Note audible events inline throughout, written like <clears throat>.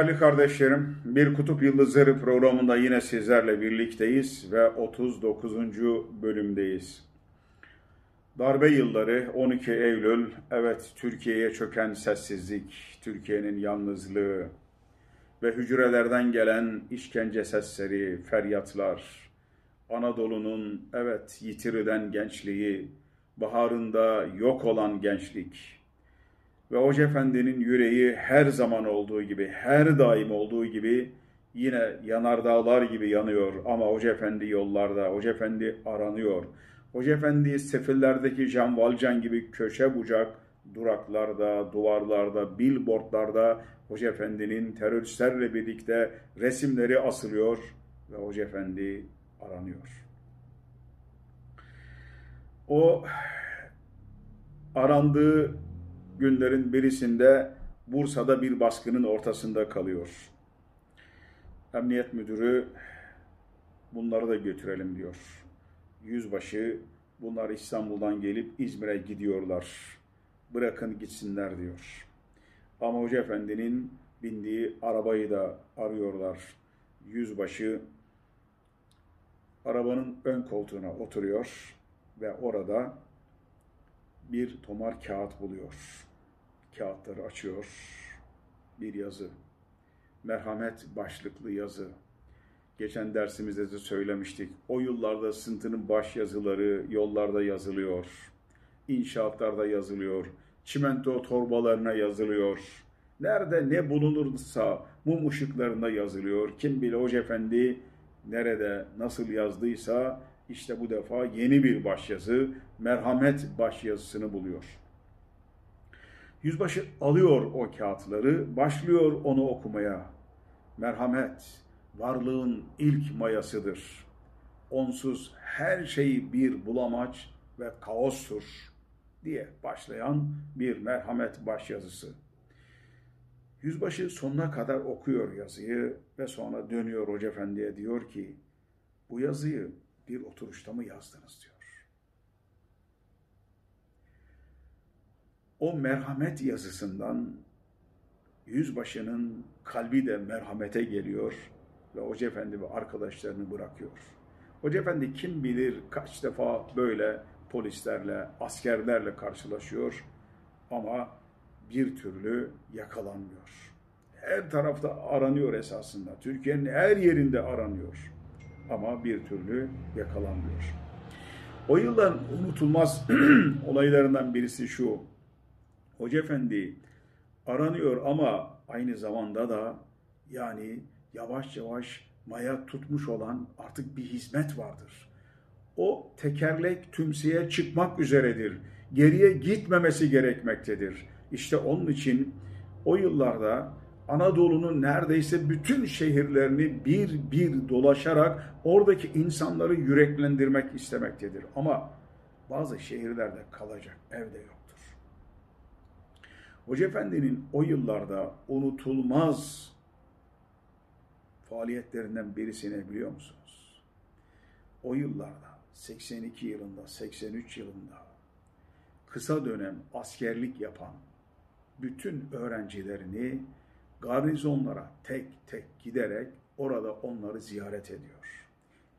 Değerli kardeşlerim, Bir Kutup Yıldızları programında yine sizlerle birlikteyiz ve 39. bölümdeyiz. Darbe yılları 12 Eylül, evet Türkiye'ye çöken sessizlik, Türkiye'nin yalnızlığı ve hücrelerden gelen işkence sesleri, feryatlar, Anadolu'nun evet yitirilen gençliği, baharında yok olan gençlik, ve Hoca Efendi'nin yüreği her zaman olduğu gibi, her daim olduğu gibi yine yanardağlar gibi yanıyor. Ama Hoca Efendi yollarda, Hoca Efendi aranıyor. Hoca Efendi sefillerdeki Can Valcan gibi köşe bucak duraklarda, duvarlarda, billboardlarda Hoca Efendi'nin teröristlerle birlikte resimleri asılıyor ve Hoca Efendi aranıyor. O arandığı günlerin birisinde Bursa'da bir baskının ortasında kalıyor. Emniyet müdürü bunları da götürelim diyor. Yüzbaşı bunlar İstanbul'dan gelip İzmir'e gidiyorlar. Bırakın gitsinler diyor. Ama Hoca Efendi'nin bindiği arabayı da arıyorlar. Yüzbaşı arabanın ön koltuğuna oturuyor ve orada bir tomar kağıt buluyor kağıtları açıyor. Bir yazı. Merhamet başlıklı yazı. Geçen dersimizde de söylemiştik. O yıllarda sıntının baş yazıları yollarda yazılıyor. İnşaatlarda yazılıyor. Çimento torbalarına yazılıyor. Nerede ne bulunursa mum ışıklarında yazılıyor. Kim bilir Hoca Efendi nerede nasıl yazdıysa işte bu defa yeni bir başyazı, merhamet başyazısını buluyor. Yüzbaşı alıyor o kağıtları, başlıyor onu okumaya. Merhamet, varlığın ilk mayasıdır. Onsuz her şey bir bulamaç ve kaostur diye başlayan bir merhamet başyazısı. Yüzbaşı sonuna kadar okuyor yazıyı ve sonra dönüyor Hoca Efendi'ye diyor ki bu yazıyı bir oturuşta mı yazdınız diyor. O merhamet yazısından yüzbaşının kalbi de merhamete geliyor ve Hoca Efendi ve arkadaşlarını bırakıyor. Hoca Efendi kim bilir kaç defa böyle polislerle, askerlerle karşılaşıyor ama bir türlü yakalanmıyor. Her tarafta aranıyor esasında. Türkiye'nin her yerinde aranıyor. Ama bir türlü yakalanmıyor. O yılların unutulmaz <clears throat> olaylarından birisi şu. Hoca Efendi aranıyor ama aynı zamanda da yani yavaş yavaş maya tutmuş olan artık bir hizmet vardır. O tekerlek tümseye çıkmak üzeredir. Geriye gitmemesi gerekmektedir. İşte onun için o yıllarda Anadolu'nun neredeyse bütün şehirlerini bir bir dolaşarak oradaki insanları yüreklendirmek istemektedir. Ama bazı şehirlerde kalacak evde yok. Hoca Efendi'nin o yıllarda unutulmaz faaliyetlerinden birisini biliyor musunuz? O yıllarda 82 yılında, 83 yılında kısa dönem askerlik yapan bütün öğrencilerini garnizonlara tek tek giderek orada onları ziyaret ediyor.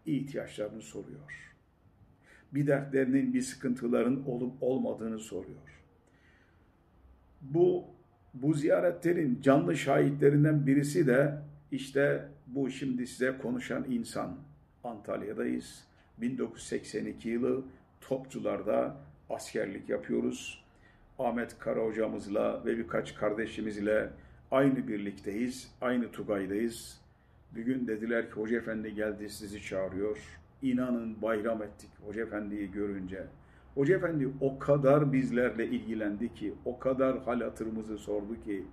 İhtiyaçlarını soruyor. Bir dertlerinin, bir sıkıntıların olup olmadığını soruyor bu bu ziyaretlerin canlı şahitlerinden birisi de işte bu şimdi size konuşan insan. Antalya'dayız. 1982 yılı Topçular'da askerlik yapıyoruz. Ahmet Kara hocamızla ve birkaç kardeşimizle aynı birlikteyiz, aynı Tugay'dayız. Bir gün dediler ki Hoca Efendi geldi sizi çağırıyor. İnanın bayram ettik Hoca Efendi'yi görünce. Hoca Efendi o kadar bizlerle ilgilendi ki, o kadar hal hatırımızı sordu ki,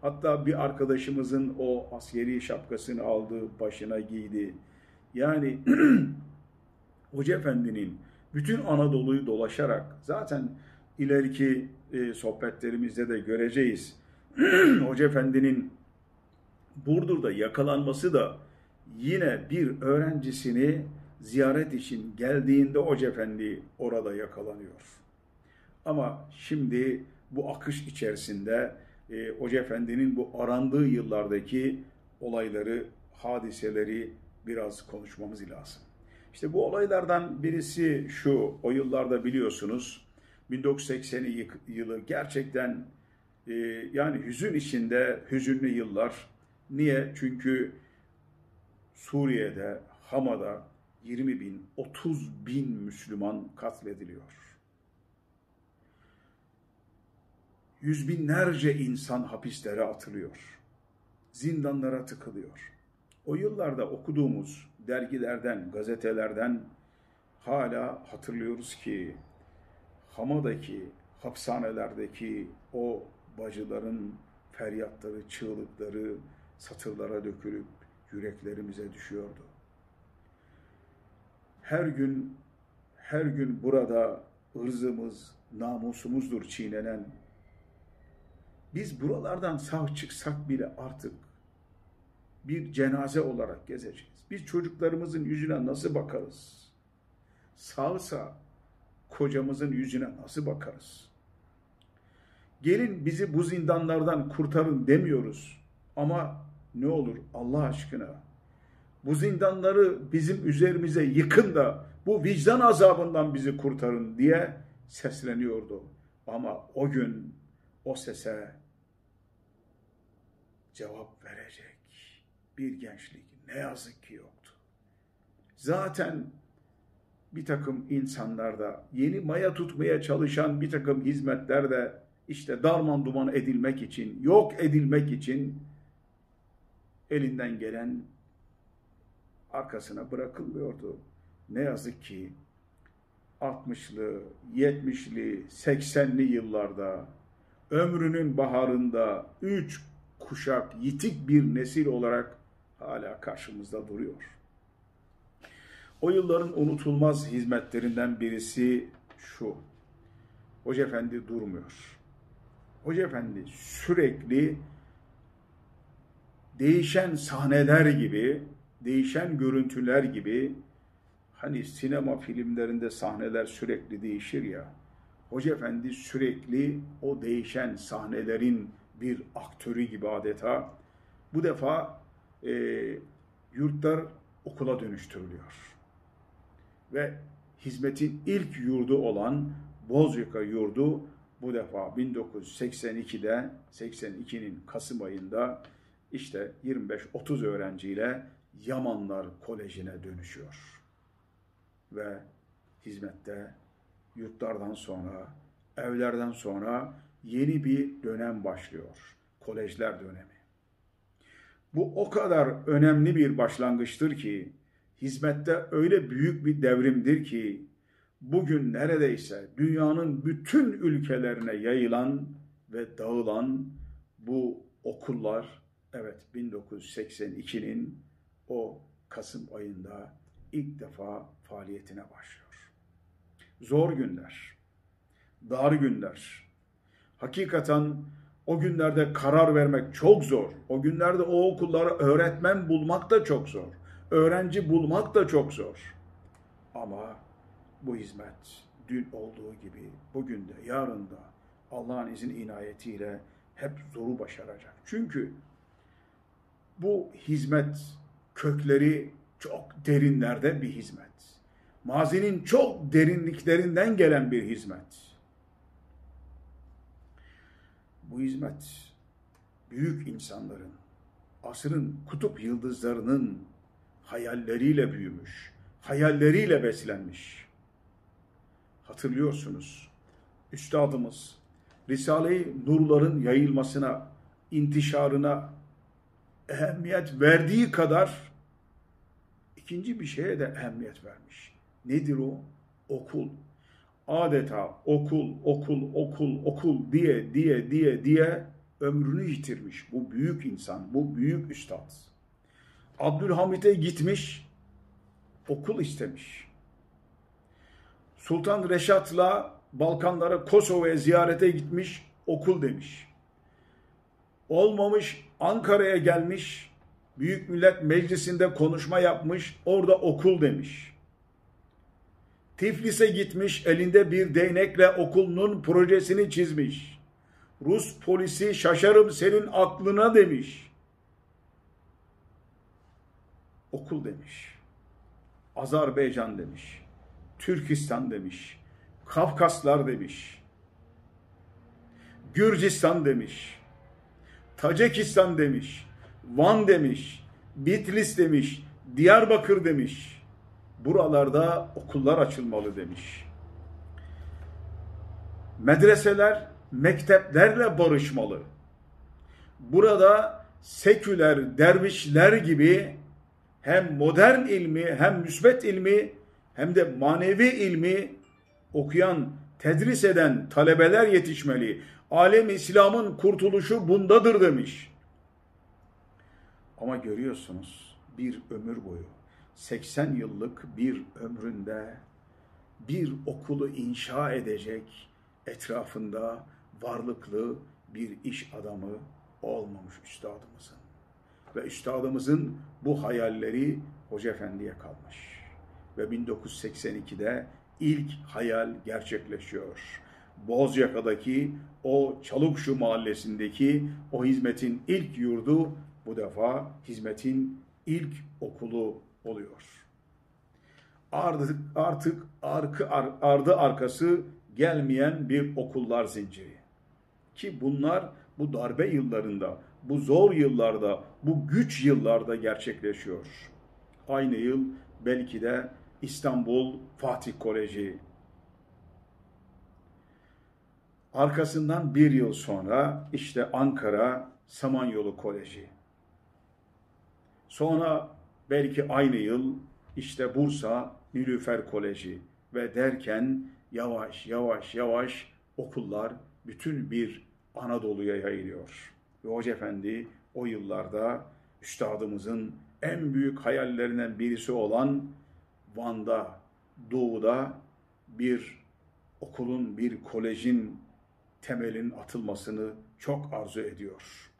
hatta bir arkadaşımızın o askeri şapkasını aldı, başına giydi. Yani <clears throat> Hoca Efendi'nin bütün Anadolu'yu dolaşarak, zaten ileriki e, sohbetlerimizde de göreceğiz. <clears throat> Hoca Efendi'nin Burdur'da yakalanması da yine bir öğrencisini ziyaret için geldiğinde Hoca Efendi orada yakalanıyor. Ama şimdi bu akış içerisinde e, Hoca bu arandığı yıllardaki olayları, hadiseleri biraz konuşmamız lazım. İşte bu olaylardan birisi şu, o yıllarda biliyorsunuz 1980 yılı gerçekten e, yani hüzün içinde hüzünlü yıllar. Niye? Çünkü Suriye'de, Hama'da 20 bin, 30 bin Müslüman katlediliyor. Yüz binlerce insan hapislere atılıyor. Zindanlara tıkılıyor. O yıllarda okuduğumuz dergilerden, gazetelerden hala hatırlıyoruz ki Hama'daki, hapishanelerdeki o bacıların feryatları, çığlıkları satırlara dökülüp yüreklerimize düşüyordu. Her gün, her gün burada ırzımız, namusumuzdur çiğnenen. Biz buralardan sağ çıksak bile artık bir cenaze olarak gezeceğiz. Biz çocuklarımızın yüzüne nasıl bakarız? Sağsa kocamızın yüzüne nasıl bakarız? Gelin bizi bu zindanlardan kurtarın demiyoruz. Ama ne olur Allah aşkına bu zindanları bizim üzerimize yıkın da bu vicdan azabından bizi kurtarın diye sesleniyordu. Ama o gün o sese cevap verecek bir gençlik ne yazık ki yoktu. Zaten bir takım insanlarda yeni maya tutmaya çalışan bir takım hizmetler de işte darman duman edilmek için, yok edilmek için elinden gelen arkasına bırakılmıyordu. Ne yazık ki 60'lı, 70'li, 80'li yıllarda ömrünün baharında üç kuşak yitik bir nesil olarak hala karşımızda duruyor. O yılların unutulmaz hizmetlerinden birisi şu. Hoca Efendi durmuyor. Hoca Efendi sürekli değişen sahneler gibi, değişen görüntüler gibi hani sinema filmlerinde sahneler sürekli değişir ya. Hoca Efendi sürekli o değişen sahnelerin bir aktörü gibi adeta. Bu defa e, yurtlar okula dönüştürülüyor. Ve hizmetin ilk yurdu olan Bozyaka yurdu bu defa 1982'de 82'nin Kasım ayında işte 25-30 öğrenciyle Yamanlar Koleji'ne dönüşüyor. Ve hizmette yurtlardan sonra, evlerden sonra yeni bir dönem başlıyor. Kolejler dönemi. Bu o kadar önemli bir başlangıçtır ki hizmette öyle büyük bir devrimdir ki bugün neredeyse dünyanın bütün ülkelerine yayılan ve dağılan bu okullar evet 1982'nin o Kasım ayında ilk defa faaliyetine başlıyor. Zor günler, dar günler. Hakikaten o günlerde karar vermek çok zor. O günlerde o okullara öğretmen bulmak da çok zor. Öğrenci bulmak da çok zor. Ama bu hizmet dün olduğu gibi bugün de yarın da Allah'ın izin inayetiyle hep zoru başaracak. Çünkü bu hizmet kökleri çok derinlerde bir hizmet. Mazinin çok derinliklerinden gelen bir hizmet. Bu hizmet büyük insanların, asrın kutup yıldızlarının hayalleriyle büyümüş, hayalleriyle beslenmiş. Hatırlıyorsunuz, Üstadımız Risale-i Nurların yayılmasına, intişarına ehemmiyet verdiği kadar ikinci bir şeye de ehemmiyet vermiş. Nedir o? Okul. Adeta okul, okul, okul, okul diye diye diye diye ömrünü yitirmiş bu büyük insan, bu büyük üstad. Abdülhamit'e gitmiş, okul istemiş. Sultan Reşat'la Balkanlara, Kosova'ya ziyarete gitmiş, okul demiş. Olmamış, Ankara'ya gelmiş, Büyük Millet Meclisi'nde konuşma yapmış, orada okul demiş. Tiflis'e gitmiş, elinde bir değnekle okulunun projesini çizmiş. Rus polisi şaşarım senin aklına demiş. Okul demiş. Azerbaycan demiş. Türkistan demiş. Kafkaslar demiş. Gürcistan demiş. Tacikistan demiş. Van demiş. Bitlis demiş. Diyarbakır demiş. Buralarda okullar açılmalı demiş. Medreseler mekteplerle barışmalı. Burada seküler dervişler gibi hem modern ilmi hem müsbet ilmi hem de manevi ilmi okuyan, tedris eden talebeler yetişmeli. Alem İslam'ın kurtuluşu bundadır demiş. Ama görüyorsunuz bir ömür boyu 80 yıllık bir ömründe bir okulu inşa edecek etrafında varlıklı bir iş adamı olmamış üstadımızın. Ve üstadımızın bu hayalleri Hoca Efendi'ye kalmış. Ve 1982'de ilk hayal gerçekleşiyor. Bozyaka'daki o Çalıkşu mahallesindeki o hizmetin ilk yurdu bu defa hizmetin ilk okulu oluyor. Artık, artık arkı, ardı arkası gelmeyen bir okullar zinciri. Ki bunlar bu darbe yıllarında, bu zor yıllarda, bu güç yıllarda gerçekleşiyor. Aynı yıl belki de İstanbul Fatih Koleji. Arkasından bir yıl sonra işte Ankara Samanyolu Koleji. Sonra belki aynı yıl işte Bursa Nilüfer Koleji ve derken yavaş yavaş yavaş okullar bütün bir Anadolu'ya yayılıyor. Ve Hoca Efendi o yıllarda üstadımızın en büyük hayallerinden birisi olan Van'da, Doğu'da bir okulun, bir kolejin temelin atılmasını çok arzu ediyor.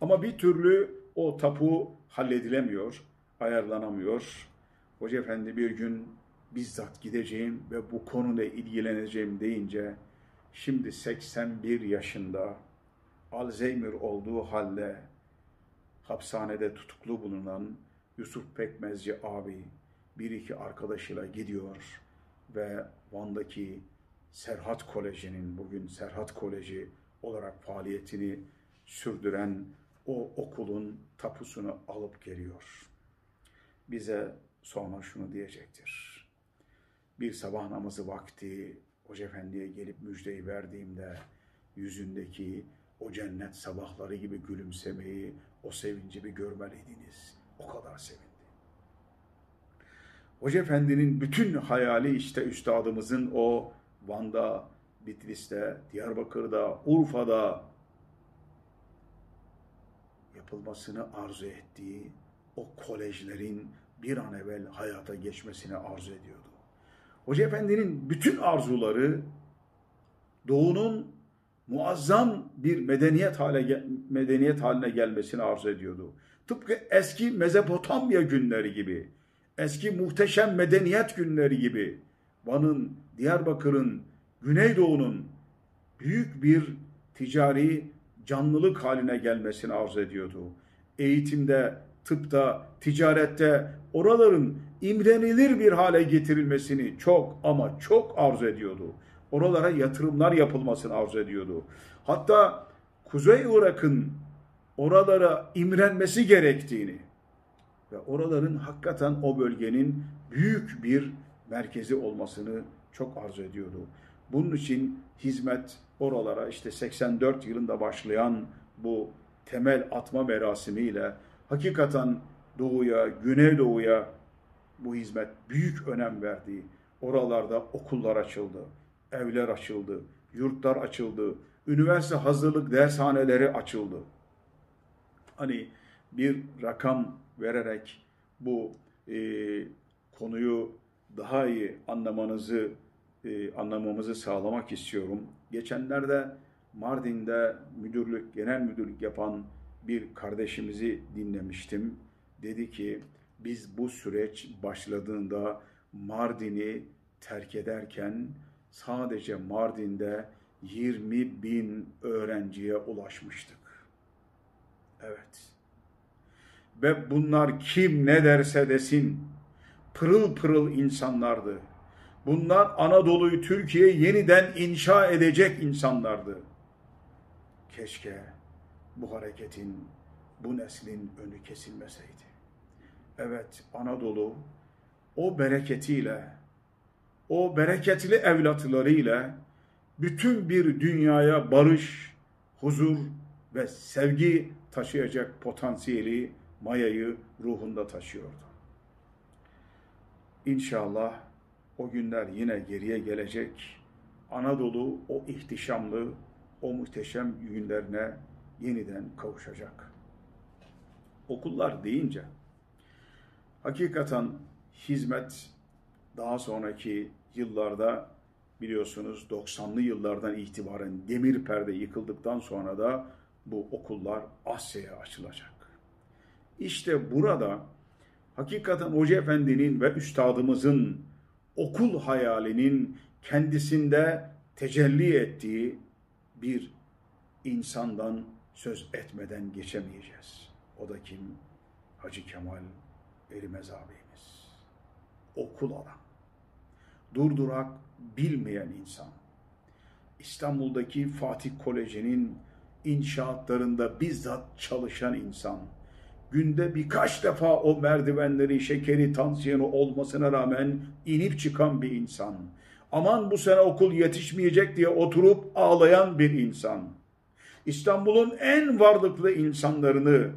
Ama bir türlü o tapu halledilemiyor, ayarlanamıyor. Hoca Efendi bir gün bizzat gideceğim ve bu konuyla ilgileneceğim deyince şimdi 81 yaşında Alzheimer olduğu halde hapishanede tutuklu bulunan Yusuf Pekmezci abi bir iki arkadaşıyla gidiyor ve Van'daki Serhat Koleji'nin bugün Serhat Koleji olarak faaliyetini sürdüren o okulun tapusunu alıp geliyor. Bize sonra şunu diyecektir. Bir sabah namazı vakti Hoca Efendi'ye gelip müjdeyi verdiğimde yüzündeki o cennet sabahları gibi gülümsemeyi, o sevinci bir görmeliydiniz. O kadar sevindi. Hoca Efendi'nin bütün hayali işte üstadımızın o Van'da, Bitlis'te, Diyarbakır'da, Urfa'da yapılmasını arzu ettiği o kolejlerin bir an evvel hayata geçmesini arzu ediyordu. Hoca Efendi'nin bütün arzuları Doğu'nun muazzam bir medeniyet hale medeniyet haline gelmesini arzu ediyordu. Tıpkı eski Mezopotamya günleri gibi, eski muhteşem medeniyet günleri gibi Van'ın, Diyarbakır'ın, Güneydoğu'nun büyük bir ticari canlılık haline gelmesini arzu ediyordu. Eğitimde, tıpta, ticarette oraların imrenilir bir hale getirilmesini çok ama çok arzu ediyordu. Oralara yatırımlar yapılmasını arzu ediyordu. Hatta Kuzey Irak'ın oralara imrenmesi gerektiğini ve oraların hakikaten o bölgenin büyük bir merkezi olmasını çok arzu ediyordu. Bunun için hizmet oralara işte 84 yılında başlayan bu temel atma merasimiyle hakikaten doğuya, güneydoğuya bu hizmet büyük önem verdi. Oralarda okullar açıldı, evler açıldı, yurtlar açıldı, üniversite hazırlık dershaneleri açıldı. Hani bir rakam vererek bu e, konuyu daha iyi anlamanızı e, anlamamızı sağlamak istiyorum. Geçenlerde Mardin'de müdürlük, genel müdürlük yapan bir kardeşimizi dinlemiştim. Dedi ki biz bu süreç başladığında Mardin'i terk ederken sadece Mardin'de 20 bin öğrenciye ulaşmıştık. Evet. Ve bunlar kim ne derse desin pırıl pırıl insanlardı. Bunlar Anadolu'yu Türkiye yeniden inşa edecek insanlardı. Keşke bu hareketin, bu neslin önü kesilmeseydi. Evet Anadolu o bereketiyle, o bereketli evlatlarıyla bütün bir dünyaya barış, huzur ve sevgi taşıyacak potansiyeli, mayayı ruhunda taşıyordu. İnşallah o günler yine geriye gelecek. Anadolu o ihtişamlı, o muhteşem günlerine yeniden kavuşacak. Okullar deyince hakikaten hizmet daha sonraki yıllarda biliyorsunuz 90'lı yıllardan itibaren demir perde yıkıldıktan sonra da bu okullar Asya'ya açılacak. İşte burada hakikaten Hoca Efendi'nin ve üstadımızın okul hayalinin kendisinde tecelli ettiği bir insandan söz etmeden geçemeyeceğiz. O da kim? Hacı Kemal Erimez abimiz. Okul adam. Durdurak bilmeyen insan. İstanbul'daki Fatih Koleji'nin inşaatlarında bizzat çalışan insan günde birkaç defa o merdivenleri, şekeri, tansiyonu olmasına rağmen inip çıkan bir insan. Aman bu sene okul yetişmeyecek diye oturup ağlayan bir insan. İstanbul'un en varlıklı insanlarını,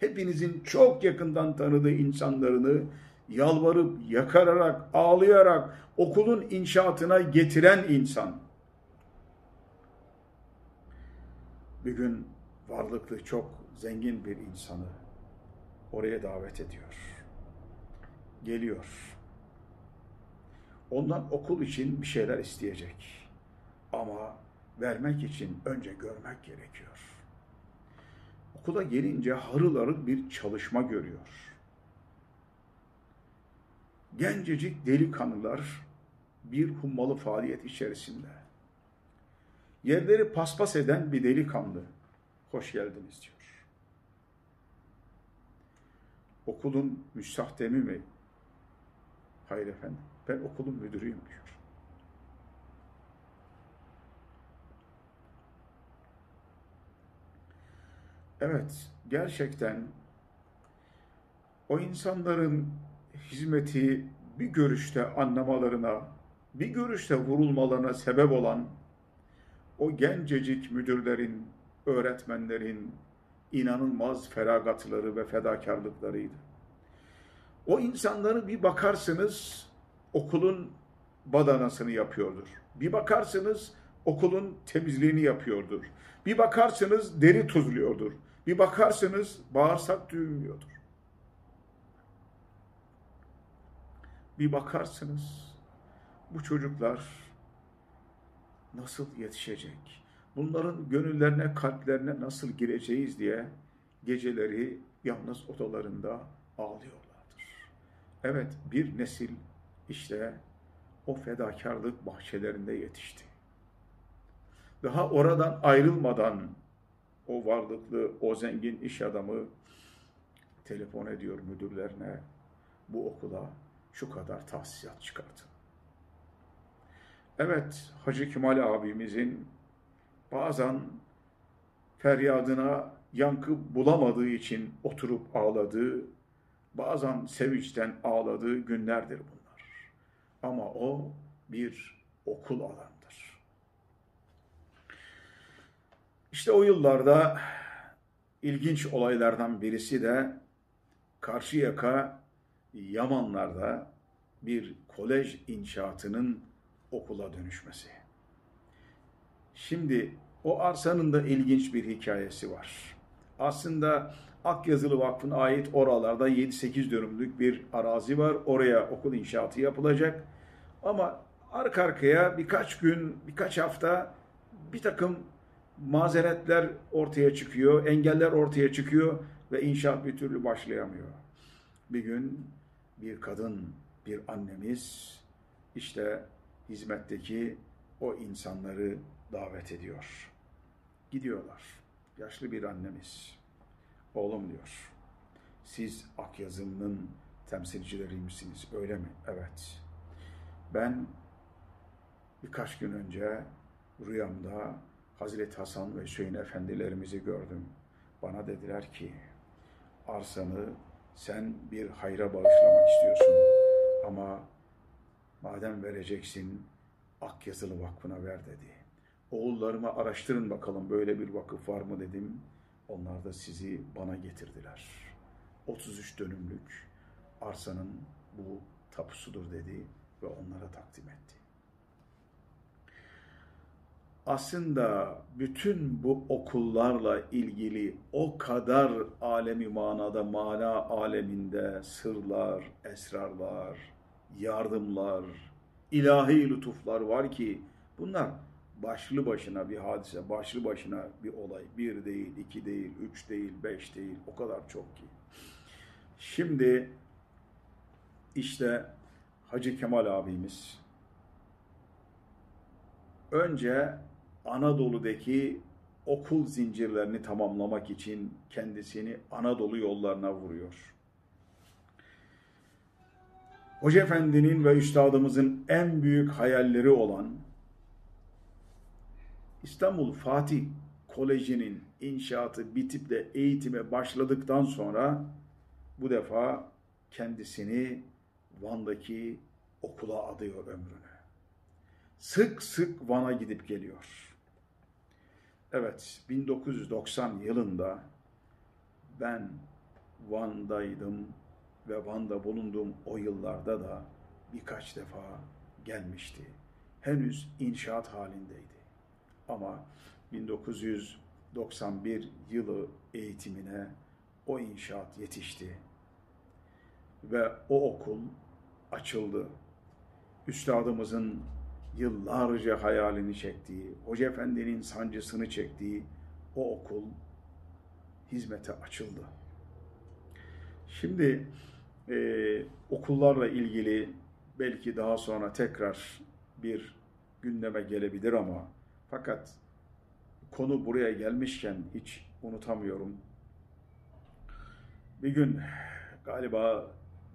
hepinizin çok yakından tanıdığı insanlarını yalvarıp, yakararak, ağlayarak okulun inşaatına getiren insan. Bir gün varlıklı, çok zengin bir insanı oraya davet ediyor. Geliyor. Ondan okul için bir şeyler isteyecek. Ama vermek için önce görmek gerekiyor. Okula gelince harıl harıl bir çalışma görüyor. Gencecik delikanlılar bir hummalı faaliyet içerisinde. Yerleri paspas eden bir delikanlı. Hoş geldiniz diyor. Okulun müstahdemi mi? Hayır efendim. Ben okulun müdürüyüm diyor. Evet, gerçekten o insanların hizmeti bir görüşte anlamalarına, bir görüşte vurulmalarına sebep olan o gencecik müdürlerin, öğretmenlerin, inanılmaz feragatları ve fedakarlıklarıydı. O insanları bir bakarsınız okulun badanasını yapıyordur. Bir bakarsınız okulun temizliğini yapıyordur. Bir bakarsınız deri tuzluyordur. Bir bakarsınız bağırsak düğümlüyordur. Bir bakarsınız bu çocuklar nasıl yetişecek? Bunların gönüllerine, kalplerine nasıl gireceğiz diye geceleri yalnız odalarında ağlıyorlardır. Evet bir nesil işte o fedakarlık bahçelerinde yetişti. Daha oradan ayrılmadan o varlıklı, o zengin iş adamı telefon ediyor müdürlerine bu okula şu kadar tahsisat çıkartın. Evet, Hacı Kemal abimizin bazen feryadına yankı bulamadığı için oturup ağladığı, bazen sevinçten ağladığı günlerdir bunlar. Ama o bir okul alandır. İşte o yıllarda ilginç olaylardan birisi de Karşıyaka Yamanlar'da bir kolej inşaatının okula dönüşmesi. Şimdi o arsanın da ilginç bir hikayesi var. Aslında Akyazılı Vakfı'na ait oralarda 7-8 dönümlük bir arazi var. Oraya okul inşaatı yapılacak. Ama arka arkaya birkaç gün, birkaç hafta bir takım mazeretler ortaya çıkıyor, engeller ortaya çıkıyor ve inşaat bir türlü başlayamıyor. Bir gün bir kadın, bir annemiz işte hizmetteki o insanları davet ediyor. Gidiyorlar. Yaşlı bir annemiz. Oğlum diyor. Siz Akyazım'ın temsilcileriymişsiniz öyle mi? Evet. Ben birkaç gün önce rüyamda Hazreti Hasan ve Hüseyin efendilerimizi gördüm. Bana dediler ki arsanı sen bir hayra bağışlamak istiyorsun ama madem vereceksin Akyazılı Vakfı'na ver dedi. Oğullarıma araştırın bakalım böyle bir vakıf var mı dedim. Onlar da sizi bana getirdiler. 33 dönümlük arsanın bu tapusudur dedi ve onlara takdim etti. Aslında bütün bu okullarla ilgili o kadar alemi manada, mana aleminde sırlar, esrarlar, yardımlar, ilahi lütuflar var ki bunlar başlı başına bir hadise, başlı başına bir olay. Bir değil, iki değil, üç değil, beş değil, o kadar çok ki. Şimdi işte Hacı Kemal abimiz önce Anadolu'daki okul zincirlerini tamamlamak için kendisini Anadolu yollarına vuruyor. Hoca Efendi'nin ve üstadımızın en büyük hayalleri olan İstanbul Fatih Koleji'nin inşaatı bitip de eğitime başladıktan sonra bu defa kendisini Van'daki okula adıyor ömrünü. Sık sık Van'a gidip geliyor. Evet, 1990 yılında ben Van'daydım ve Van'da bulunduğum o yıllarda da birkaç defa gelmişti. Henüz inşaat halindeydi. Ama 1991 yılı eğitimine o inşaat yetişti. Ve o okul açıldı. Üstadımızın yıllarca hayalini çektiği, Hoca Efendi'nin sancısını çektiği o okul hizmete açıldı. Şimdi e, okullarla ilgili belki daha sonra tekrar bir gündeme gelebilir ama fakat konu buraya gelmişken hiç unutamıyorum. Bir gün galiba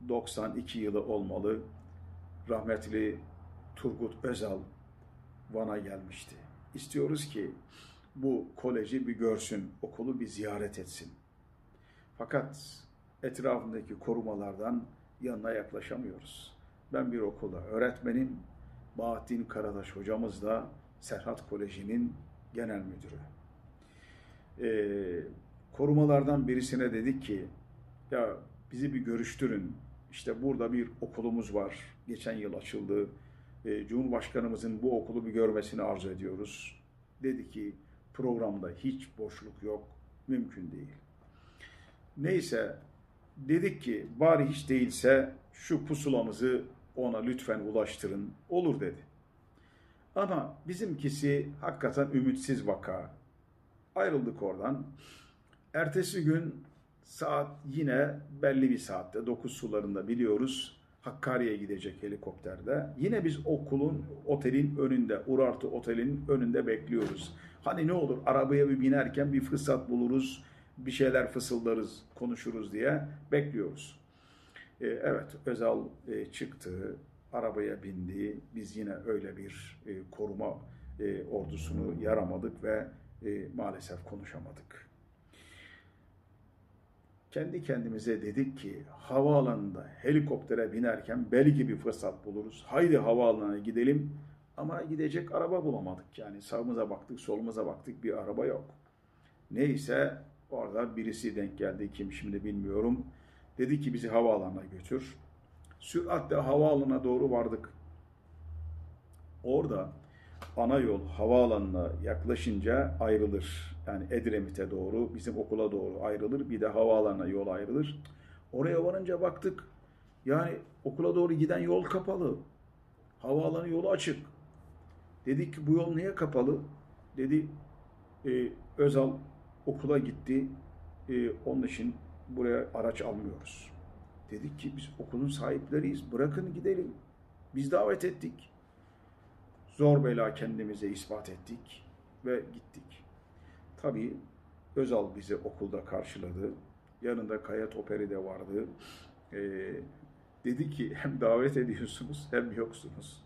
92 yılı olmalı rahmetli Turgut Özal Van'a gelmişti. İstiyoruz ki bu koleji bir görsün, okulu bir ziyaret etsin. Fakat etrafındaki korumalardan yanına yaklaşamıyoruz. Ben bir okulda öğretmenim, Bahattin Karadaş hocamız da Serhat Koleji'nin genel müdürü. Ee, korumalardan birisine dedik ki, ya bizi bir görüştürün, işte burada bir okulumuz var, geçen yıl açıldı, e, Cumhurbaşkanımızın bu okulu bir görmesini arzu ediyoruz. Dedi ki programda hiç boşluk yok, mümkün değil. Neyse dedik ki bari hiç değilse şu pusulamızı ona lütfen ulaştırın. Olur dedi. Ama bizimkisi hakikaten ümitsiz vaka. Ayrıldık oradan. Ertesi gün saat yine belli bir saatte 9 sularında biliyoruz. Hakkari'ye gidecek helikopterde. Yine biz okulun, otelin önünde, Urartu Otel'in önünde bekliyoruz. Hani ne olur arabaya bir binerken bir fırsat buluruz, bir şeyler fısıldarız, konuşuruz diye bekliyoruz. Ee, evet, Özal e, çıktı, arabaya bindi. Biz yine öyle bir e, koruma e, ordusunu yaramadık ve e, maalesef konuşamadık kendi kendimize dedik ki havaalanında helikoptere binerken belki bir fırsat buluruz. Haydi havaalanına gidelim ama gidecek araba bulamadık. Yani sağımıza baktık, solumuza baktık bir araba yok. Neyse orada birisi denk geldi kim şimdi bilmiyorum. Dedi ki bizi havaalanına götür. Süratle havaalanına doğru vardık. Orada ana yol havaalanına yaklaşınca ayrılır. Yani Edremit'e doğru, bizim okula doğru ayrılır. Bir de havaalanına yol ayrılır. Oraya varınca baktık. Yani okula doğru giden yol kapalı. Havaalanı yolu açık. Dedik ki bu yol niye kapalı? Dedi e, Özal okula gitti. E, onun için buraya araç almıyoruz. Dedik ki biz okulun sahipleriyiz. Bırakın gidelim. Biz davet ettik. Zor bela kendimize ispat ettik ve gittik. Tabii Özal bizi okulda karşıladı. Yanında Kaya Toperi de vardı. Ee, dedi ki hem davet ediyorsunuz hem yoksunuz.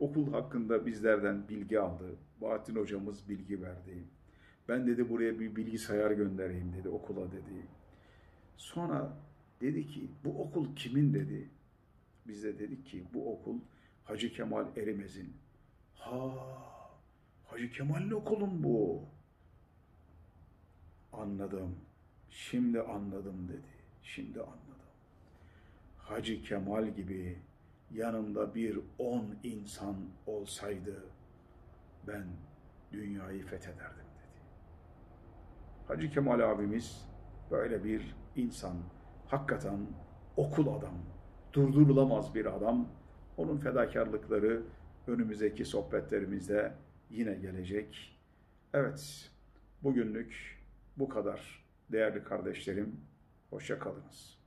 Okul hakkında bizlerden bilgi aldı. Bahattin hocamız bilgi verdi. Ben dedi buraya bir bilgisayar göndereyim dedi okula dedi. Sonra dedi ki bu okul kimin dedi. Biz de dedik ki bu okul Hacı Kemal Erimez'in. Ha Hacı Kemal'in okulun bu. Anladım. Şimdi anladım dedi. Şimdi anladım. Hacı Kemal gibi yanımda bir on insan olsaydı ben dünyayı fethederdim dedi. Hacı Kemal abimiz böyle bir insan, hakikaten okul adam, durdurulamaz bir adam. Onun fedakarlıkları önümüzdeki sohbetlerimizde yine gelecek. Evet, bugünlük bu kadar değerli kardeşlerim. Hoşça kalınız.